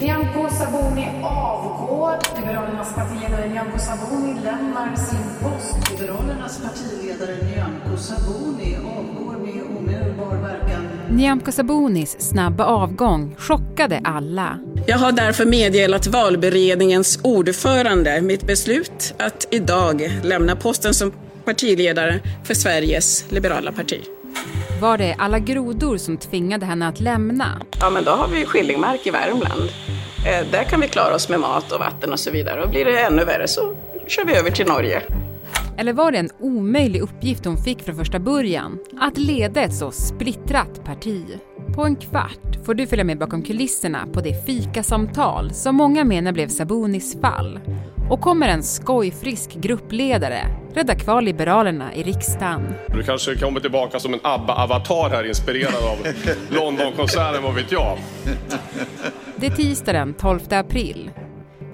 Nyamko Sabuni avgår. Liberalernas partiledare Nyamko Sabuni lämnar sin post. Liberalernas partiledare Nyamko Sabuni avgår med omedelbar verkan. Nyamko Sabunis snabba avgång chockade alla. Jag har därför meddelat valberedningens ordförande mitt beslut att idag lämna posten som partiledare för Sveriges liberala parti. Var det alla grodor som tvingade henne att lämna? Ja, men då har vi Skillingmark i Värmland. Eh, där kan vi klara oss med mat och vatten och så vidare. Och blir det ännu värre så kör vi över till Norge. Eller var det en omöjlig uppgift hon fick från första början? Att leda ett så splittrat parti? På en kvart får du följa med bakom kulisserna på det fikasamtal som många menar blev Sabunis fall. Och kommer en skojfrisk gruppledare rädda kvar Liberalerna i riksdagen. Du kanske kommer tillbaka som en ABBA-avatar här inspirerad av Londonkonserten, vad vet jag? Det är tisdag den 12 april.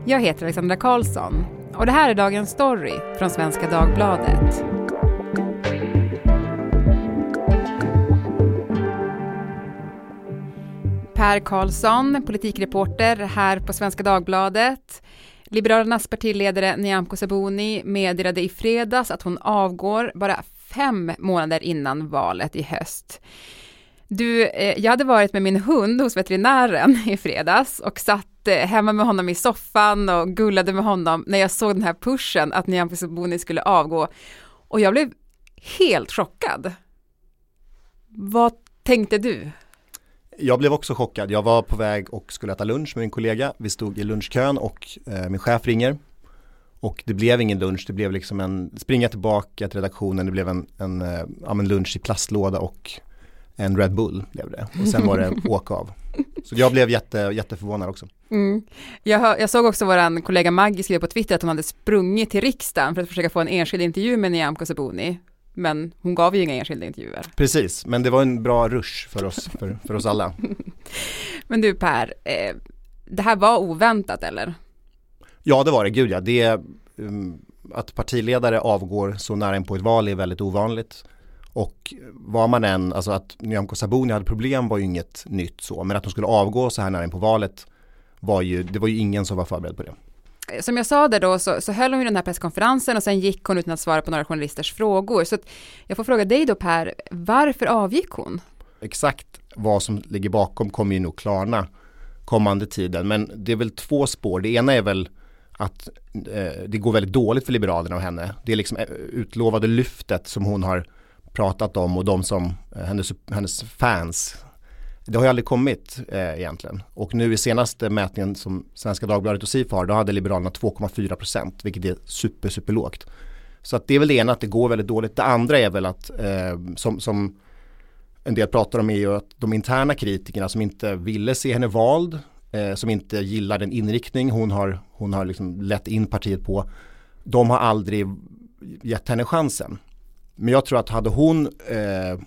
Jag heter Alexandra Karlsson och det här är dagens story från Svenska Dagbladet. Per Karlsson, politikreporter här på Svenska Dagbladet. Liberalernas partiledare Nyamko Sabuni meddelade i fredags att hon avgår bara fem månader innan valet i höst. Du, eh, jag hade varit med min hund hos veterinären i fredags och satt eh, hemma med honom i soffan och gullade med honom när jag såg den här pushen att Nyamko Sabuni skulle avgå. Och jag blev helt chockad. Vad tänkte du? Jag blev också chockad. Jag var på väg och skulle äta lunch med min kollega. Vi stod i lunchkön och eh, min chef ringer. Och det blev ingen lunch, det blev liksom en springa tillbaka till redaktionen, det blev en, en, eh, en lunch i plastlåda och en Red Bull blev det. Och sen var det åka av. Så jag blev jätte, jätteförvånad också. Mm. Jag, hör, jag, såg också vår kollega Maggie skriva på Twitter att hon hade sprungit till riksdagen för att försöka få en enskild intervju med Nyamko Sabuni. Men hon gav ju inga enskilda intervjuer. Precis, men det var en bra rush för oss, för, för oss alla. men du Per, eh, det här var oväntat eller? Ja det var det, gud ja. Det, um, att partiledare avgår så nära in på ett val är väldigt ovanligt. Och var man än, alltså att Nyamko Sabuni hade problem var ju inget nytt så, men att hon skulle avgå så här nära in på valet var ju, det var ju ingen som var förberedd på det. Som jag sa där då så, så höll hon ju den här presskonferensen och sen gick hon utan att svara på några journalisters frågor. Så jag får fråga dig då Per, varför avgick hon? Exakt vad som ligger bakom kommer ju nog klarna kommande tiden. Men det är väl två spår. Det ena är väl att eh, det går väldigt dåligt för Liberalerna och henne. Det är liksom eh, utlovade lyftet som hon har pratat om och de som, eh, hennes, hennes fans det har ju aldrig kommit eh, egentligen. Och nu i senaste mätningen som Svenska Dagbladet och SIFO har, då hade Liberalerna 2,4 procent, vilket är super, super lågt. Så att det är väl det ena, att det går väldigt dåligt. Det andra är väl att, eh, som, som en del pratar om, är ju att de interna kritikerna som inte ville se henne vald, eh, som inte gillar den inriktning hon har, hon har liksom lett in partiet på, de har aldrig gett henne chansen. Men jag tror att hade hon eh,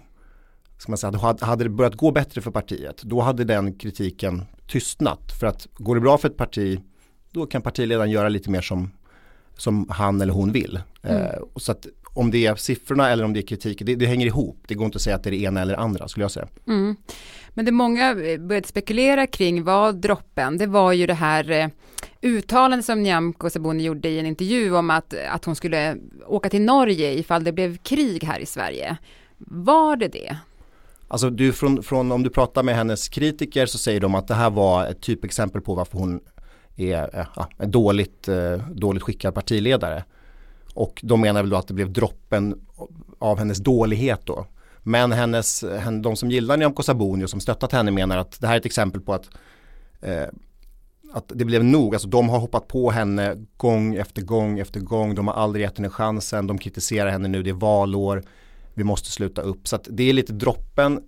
ska man säga, hade det börjat gå bättre för partiet, då hade den kritiken tystnat. För att går det bra för ett parti, då kan partiledaren göra lite mer som, som han eller hon vill. Mm. Eh, så att om det är siffrorna eller om det är kritiken, det, det, hänger ihop. Det går inte att säga att det är det ena eller det andra skulle jag säga. Mm. Men det många eh, började spekulera kring var droppen, det var ju det här eh, uttalandet som Nyamko Sabuni gjorde i en intervju om att, att hon skulle åka till Norge ifall det blev krig här i Sverige. Var det det? Alltså du från, från, om du pratar med hennes kritiker så säger de att det här var ett typexempel på varför hon är eh, ja, en dåligt, eh, dåligt skickad partiledare. Och de menar väl då att det blev droppen av hennes dålighet då. Men hennes, de som gillar Nyamko Sabuni och som stöttat henne menar att det här är ett exempel på att eh, att det blev nog, alltså de har hoppat på henne gång efter gång efter gång, de har aldrig gett henne chansen, de kritiserar henne nu, det är valår, vi måste sluta upp. Så att det är lite droppen,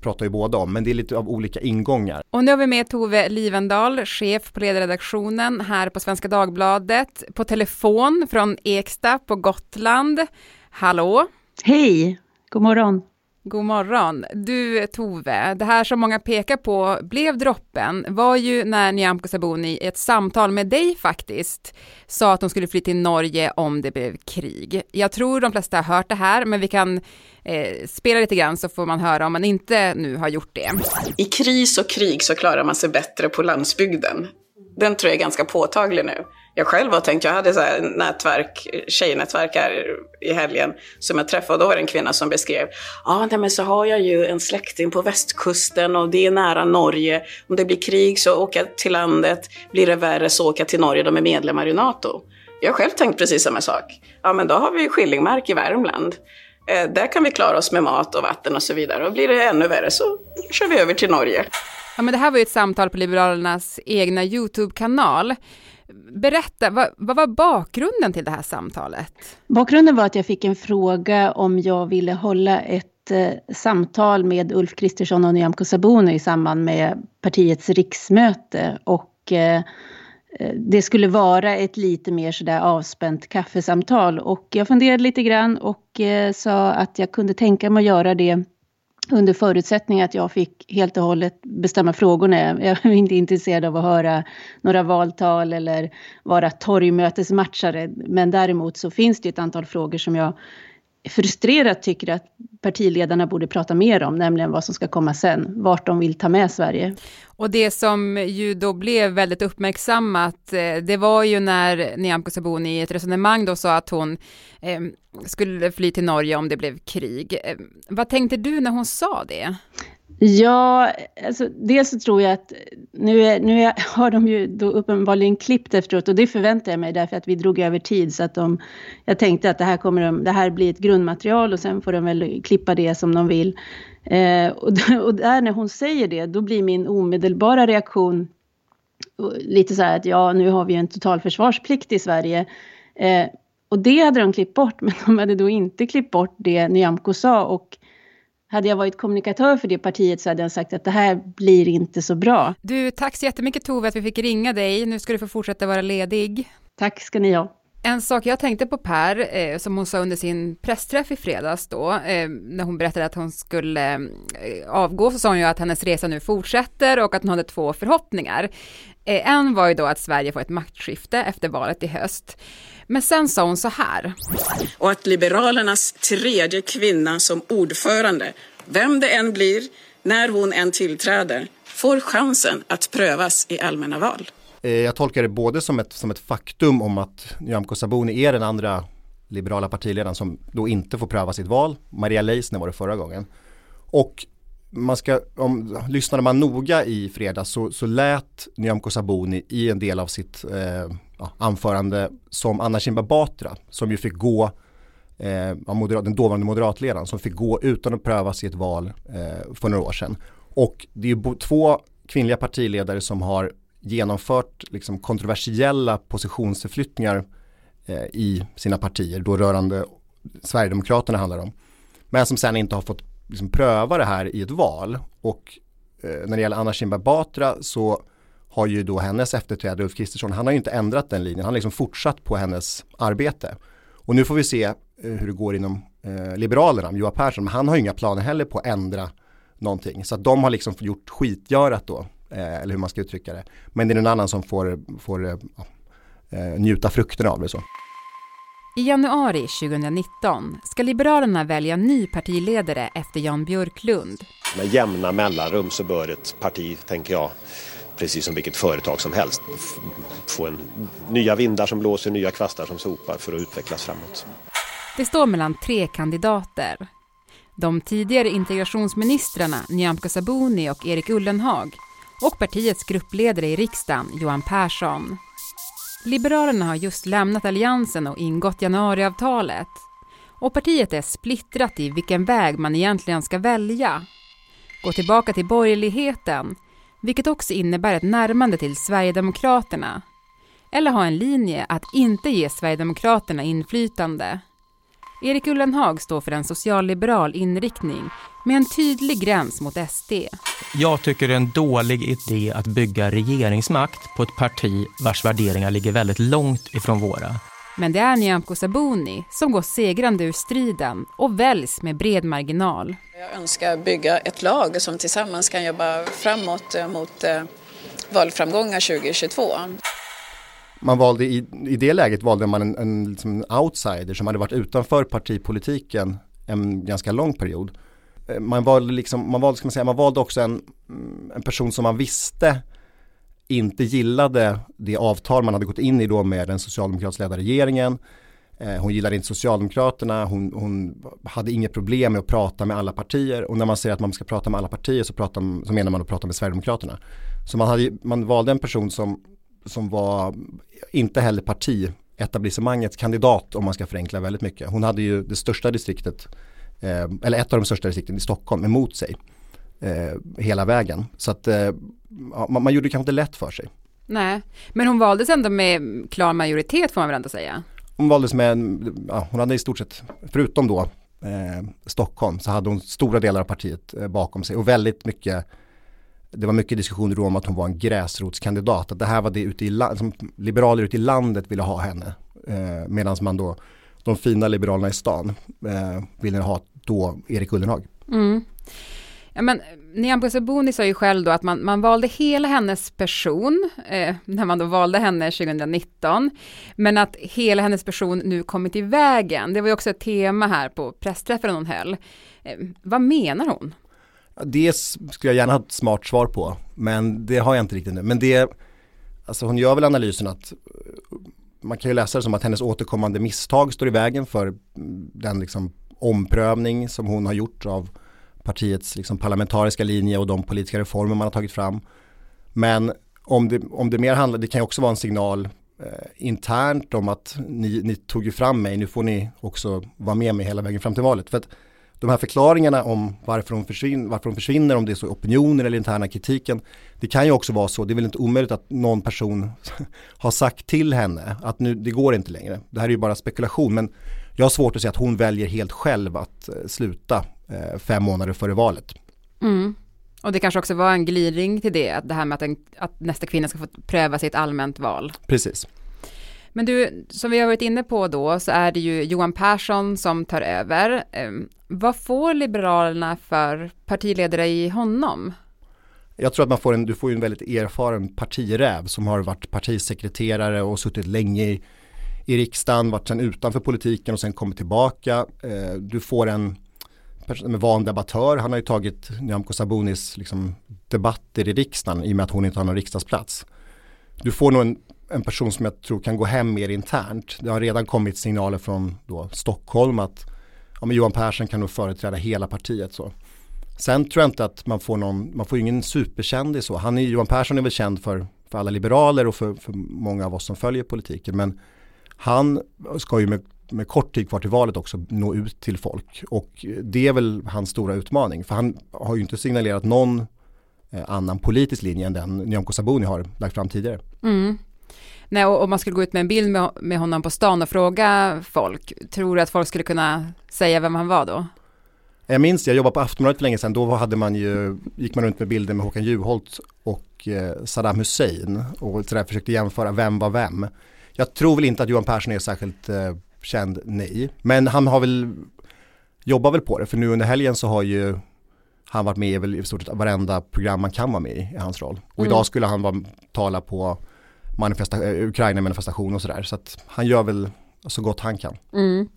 pratar ju båda om, men det är lite av olika ingångar. Och nu har vi med Tove Livendal, chef på ledarredaktionen här på Svenska Dagbladet, på telefon från Eksta på Gotland. Hallå! Hej, god morgon. God morgon. Du Tove, det här som många pekar på blev droppen var ju när Nyamko Sabuni i ett samtal med dig faktiskt sa att hon skulle fly till Norge om det blev krig. Jag tror de flesta har hört det här, men vi kan eh, spela lite grann så får man höra om man inte nu har gjort det. I kris och krig så klarar man sig bättre på landsbygden. Den tror jag är ganska påtaglig nu. Jag själv har tänkt, jag hade så här nätverk, tjejnätverk här i helgen som jag träffade och då var det en kvinna som beskrev, ja ah, men så har jag ju en släkting på västkusten och det är nära Norge. Om det blir krig så åker jag till landet, blir det värre så åker jag till Norge, de är medlemmar i NATO. Jag har själv tänkt precis samma sak. Ja men då har vi Skillingmark i Värmland. Eh, där kan vi klara oss med mat och vatten och så vidare. Och blir det ännu värre så kör vi över till Norge. Ja, men det här var ju ett samtal på Liberalernas egna YouTube-kanal. Berätta, vad, vad, var bakgrunden till det här samtalet? Bakgrunden var att jag fick en fråga om jag ville hålla ett eh, samtal med Ulf Kristersson och Nyamko Sabuni i samband med partiets riksmöte. Och eh, eh det skulle vara ett lite mer sådär avspänt kaffesamtal. Och jag funderade lite grann och eh, sa att jag kunde tänka mig att göra det under förutsättning att jag fick helt och hållet bestämma frågorna. Jag är inte intresserad av att höra några valtal eller vara torgmötesmatchare. Men däremot så finns det ett antal frågor som jag frustrerat tycker att partiledarna borde prata mer om, nämligen vad som ska komma sen, vart de vill ta med Sverige. Och det som ju då blev väldigt uppmärksammat, eh, det var ju när Nyamko Sabuni i ett resonemang då sa att hon eh, skulle fly till Norge om det blev krig. Eh, vad tänkte du när hon sa det? Ja, alltså dels så tror jag att nu, är, nu är, har de ju då uppenbarligen klippt efteråt och det förväntar jag mig därför att vi drog över tid så att de, jag tänkte att det här kommer de, det här blir ett grundmaterial och sen får de väl klippa det som de vill. Eh, och, och där när hon säger det, då blir min omedelbara reaktion lite så här att ja, nu har vi en totalförsvarsplikt i Sverige. Eh, och det hade de klippt bort, men de hade då inte klippt bort det Nyamko sa och hade jag varit kommunikatör för det partiet så hade jag sagt att det här blir inte så bra. Du, tack så jättemycket Tove att vi fick ringa dig. Nu ska du få fortsätta vara ledig. Tack ska ni ha. En sak jag tänkte på Per, eh, som hon sa under sin pressträff i fredags då, eh, när hon berättade att hon skulle eh, avgå, så sa hon ju att hennes resa nu fortsätter och att hon hade två förhoppningar. Eh, en var ju då att Sverige får ett maktskifte efter valet i höst. Men sen sa hon så här. Och att Liberalernas tredje kvinna som ordförande, vem det än blir, när hon än tillträder, får chansen att prövas i allmänna val. Eh, jag tolkar det både som ett, som ett faktum om att Nyamko Sabuni är den andra liberala partiledaren som då inte får pröva sitt val. Maria Leissner var det förra gången. Och man ska, om, lyssnade man noga i fredags så, så lät Nyamko Sabuni i en del av sitt eh, ja, anförande som Anna Kinberg Batra som ju fick gå eh, moderat, den dåvarande moderatledaren som fick gå utan att prövas i ett val eh, för några år sedan. Och det är ju två kvinnliga partiledare som har genomfört liksom, kontroversiella positionsförflyttningar eh, i sina partier, då rörande Sverigedemokraterna handlar om. Men som sen inte har fått liksom, pröva det här i ett val. Och eh, när det gäller Anna Kinberg Batra så har ju då hennes efterträdare Ulf Kristersson, han har ju inte ändrat den linjen, han har liksom fortsatt på hennes arbete. Och nu får vi se eh, hur det går inom eh, Liberalerna, Johan Persson, men han har ju inga planer heller på att ändra någonting. Så att de har liksom gjort skitgörat då, eh, eller hur man ska uttrycka det. Men det är någon annan som får, får eh, eh njuta frukterna av det så. I januari 2019 ska Liberalerna välja ny partiledare efter Jan Björklund. Med jämna mellanrum så bör ett parti, tänker jag, precis som vilket företag som helst, få en, nya vindar som blåser, nya kvastar som sopar för att utvecklas framåt. Det står mellan tre kandidater. De tidigare integrationsministrarna Nyamko Sabuni och Erik Ullenhag och partiets gruppledare i riksdagen Johan Persson. Liberalerna har just lämnat alliansen och ingått januariavtalet. Och partiet är splittrat i vilken väg man egentligen ska välja. Gå tillbaka till borgerligheten vilket också innebär ett närmande till Sverigedemokraterna. Eller ha en linje att inte ge Sverigedemokraterna inflytande. Erik Ullenhag står för en socialliberal inriktning med en tydlig gräns mot SD. Jag tycker det är en dålig idé att bygga regeringsmakt på ett parti vars värderingar ligger väldigt långt ifrån våra. Men det är Nyamko Sabuni som går segrande ur striden och väljs med bred marginal. Jag önskar bygga ett lag som tillsammans kan jobba framåt eh, mot eh, valframgångar 2022. Man valde i, i det läget valde man en, en, liksom en outsider som hade varit utanför partipolitiken en ganska lång period. Eh, man valde, liksom, man valde, ska man säga, man valde också en, mm, en person som man visste inte gillade det avtal man hade gått in i då med den socialdemokratiskt ledda regeringen. Eh, hon gillade inte Socialdemokraterna, hon, hon, hade inget problem med att prata med alla partier och när man säger att man ska prata med alla partier så, pratar, så menar man att prata med Sverigedemokraterna. Så man, hade, man valde en person som, som var inte heller partietablissemangets kandidat om man ska förenkla väldigt mycket. Hon hade ju det största distriktet, eh, eller ett av de största distrikten i Stockholm emot sig eh, hela vägen. Så att eh, man, man gjorde det kanske inte lätt för sig. Nej, men hon valdes ändå med klar majoritet får man väl ändå säga. Hon valdes med, ja, hon hade i stort sett, förutom då eh, Stockholm, så hade hon stora delar av partiet eh, bakom sig och väldigt mycket det var mycket diskussioner om att hon var en gräsrotskandidat. Att det här var det ute i som liberaler ute i landet ville ha henne. Eh, Medan man då, de fina liberalerna i stan eh, ville ha då Erik Ullenhag. Mm. Ja, men Nyamko Sabuni sa ju själv då att man, man valde hela hennes person eh, när man då valde henne 2019, men att hela hennes person nu kommit i vägen. Det var ju också ett tema här på pressträffen hon höll. Eh, vad menar hon? Det skulle jag gärna ha ett smart svar på, men det har jag inte riktigt nu. Men det, alltså hon gör väl analysen att eh, man kan ju läsa det som att hennes återkommande misstag står i vägen för mm, den liksom omprövning som hon har gjort av partiets liksom parlamentariska linje och de politiska reformer man har tagit fram. Men om det, om det mer handlar, det kan ju också vara en signal eh, internt om att ni, ni, tog ju fram mig, nu får ni också vara med mig hela vägen fram till valet. För att de här förklaringarna om varför hon, försvinner, varför hon försvinner, om det är så opinioner eller interna kritiken, det kan ju också vara så, det är väl inte omöjligt att någon person har sagt till henne att nu, det går inte längre. Det här är ju bara spekulation, men jag har svårt att se att hon väljer helt själv att eh, sluta eh, fem månader före valet. Mm. Och det kanske också var en glidning till det, att det här med att, en, att nästa kvinna ska få pröva sitt allmänt val. Precis. Men du, som vi har varit inne på då, så är det ju Johan Persson som tar över. Ehm, vad får Liberalerna för partiledare i honom? Jag tror att man får en, du får en väldigt erfaren partiräv som har varit partisekreterare och suttit länge i i riksdagen, varit sen utanför politiken och sen kommit tillbaka. Ehm, du får en med van debattör, han har ju tagit Nyamko Sabunis liksom, debatter i riksdagen i och med att hon inte har någon riksdagsplats. Du får nog en, en person som jag tror kan gå hem mer internt. Det har redan kommit signaler från då, Stockholm att ja, men Johan Persson kan nog företräda hela partiet. Så. Sen tror jag inte att man får någon, man får ingen superkändis så. Han är, Johan Persson är väl känd för, för alla liberaler och för, för många av oss som följer politiken. Men han ska ju med, med kort tid kvar till valet också nå ut till folk och det är väl hans stora utmaning för han har ju inte signalerat någon eh, annan politisk linje än den Nyamko Sabuni har lagt fram tidigare. Mm. Nej, och om man skulle gå ut med en bild med, med honom på stan och fråga folk, tror du att folk skulle kunna säga vem han var då? Jag minns, jag jobbade på Aftonbladet för länge sedan, då hade man ju, gick man runt med bilder med Håkan Juholt och eh, Saddam Hussein och sådär försökte jämföra vem var vem. Jag tror väl inte att Johan Persson är särskilt eh, känd, nej. Men han har väl, jobbar väl på det, för nu under helgen så har ju han varit med i väl i stort sett varenda program man kan vara med i, i hans roll. Och mm. idag skulle han vara, tala på manifesta eh, Ukraina-manifestation och sådär. Så att han gör väl så gott han kan. Mm.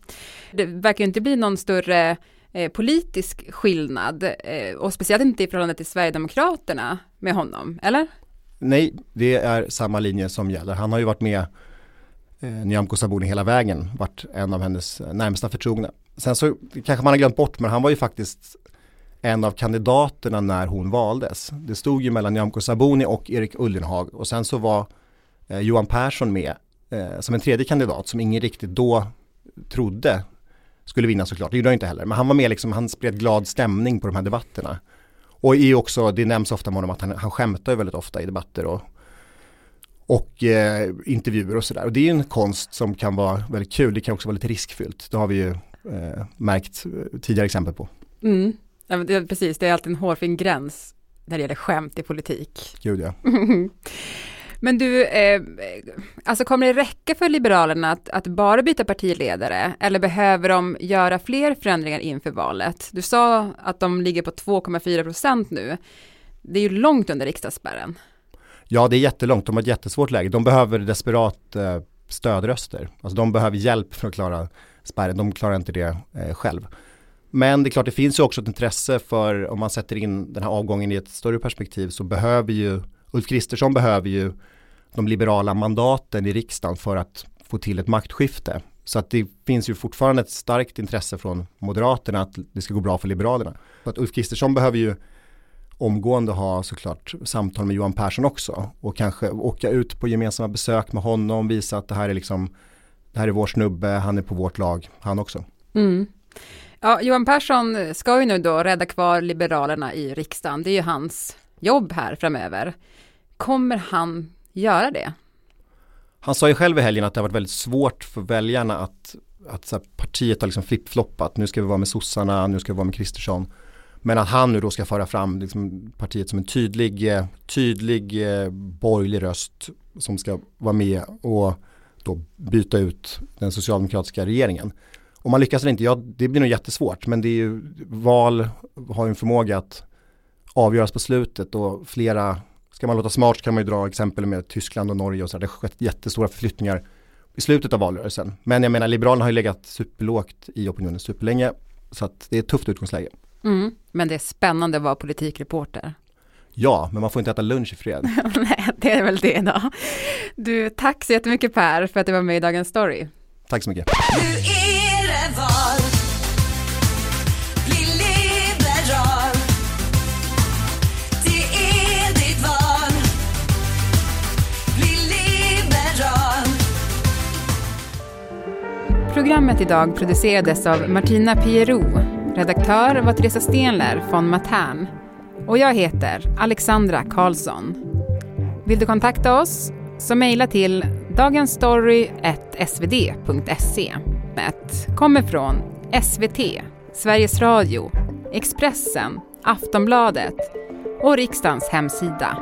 Det verkar inte bli någon större eh, politisk skillnad eh, och speciellt inte i förhållande till Sverigedemokraterna med honom, eller? Nej, det är samma linje som gäller. Han har ju varit med eh, Nyamko Sabuni hela vägen varit en av hennes närmsta förtrogna. Sen så kanske man har glömt bort men han var ju faktiskt en av kandidaterna när hon valdes. Det stod ju mellan Nyamko Sabuni och Erik Ullenhag och sen så var Johan Persson med eh, som en tredje kandidat som ingen riktigt då trodde skulle vinna såklart. Det gjorde han inte heller. Men han var med liksom, han spred glad stämning på de här debatterna. Och i också, det nämns ofta om honom att han, han skämtar väldigt ofta i debatter och och eh, intervjuer och sådär. Och det är en konst som kan vara väldigt kul, det kan också vara lite riskfyllt. Det har vi ju eh, märkt eh, tidigare exempel på. Mm. Ja, det, precis, det är alltid en hårfin gräns när det gäller skämt i politik. Gud ja. Men du, eh, alltså kommer det räcka för Liberalerna att, att, bara byta partiledare eller behöver de göra fler förändringar inför valet? Du sa att de ligger på 2,4 procent nu. Det är ju långt under riksdagsspärren. Ja, det är jättelångt. De har ett jättesvårt läge. De behöver desperat eh, stödröster. Alltså de behöver hjälp för att klara spärren. De klarar inte det eh, själv. Men det är klart, det finns ju också ett intresse för om man sätter in den här avgången i ett större perspektiv så behöver ju Ulf Kristersson behöver ju de liberala mandaten i riksdagen för att få till ett maktskifte. Så att det finns ju fortfarande ett starkt intresse från Moderaterna att det ska gå bra för Liberalerna. Så att Ulf Kristersson behöver ju omgående ha såklart samtal med Johan Persson också och kanske åka ut på gemensamma besök med honom, visa att det här är liksom det här är vår snubbe, han är på vårt lag, han också. Mm. Ja, Johan Persson ska ju nu då rädda kvar Liberalerna i riksdagen. Det är ju hans jobb här framöver. Kommer han göra det? Han sa ju själv i helgen att det har varit väldigt svårt för väljarna att, att så här, partiet har liksom flippfloppat. Nu ska vi vara med sossarna, nu ska vi vara med Kristersson. Men att han nu då ska föra fram liksom partiet som en tydlig, tydlig eh, borgerlig röst som ska vara med och då byta ut den socialdemokratiska regeringen. Om man lyckas eller inte, ja det blir nog jättesvårt men det är ju, val har ju en förmåga att avgöras på slutet och flera, ska man låta smart kan man ju dra exempel med Tyskland och Norge och så, det har skett jättestora förflyttningar i slutet av valrörelsen. Men jag menar Liberalerna har ju legat superlågt i opinionen superlänge så att det är ett tufft utgångsläge. Mm, men det är spännande att vara politikreporter. Ja, men man får inte äta lunch i fred. Nej, det är väl det då. Du, tack så jättemycket Per för att du var med i Dagens Story. Tack så mycket. Programmet idag producerades av Martina Piero, Redaktör var Teresa Stenler från Matern. Och jag heter Alexandra Karlsson. Vill du kontakta oss så mejla till dagensstory.svd.se. kommer från SVT, Sveriges Radio, Expressen, Aftonbladet och riksdagens hemsida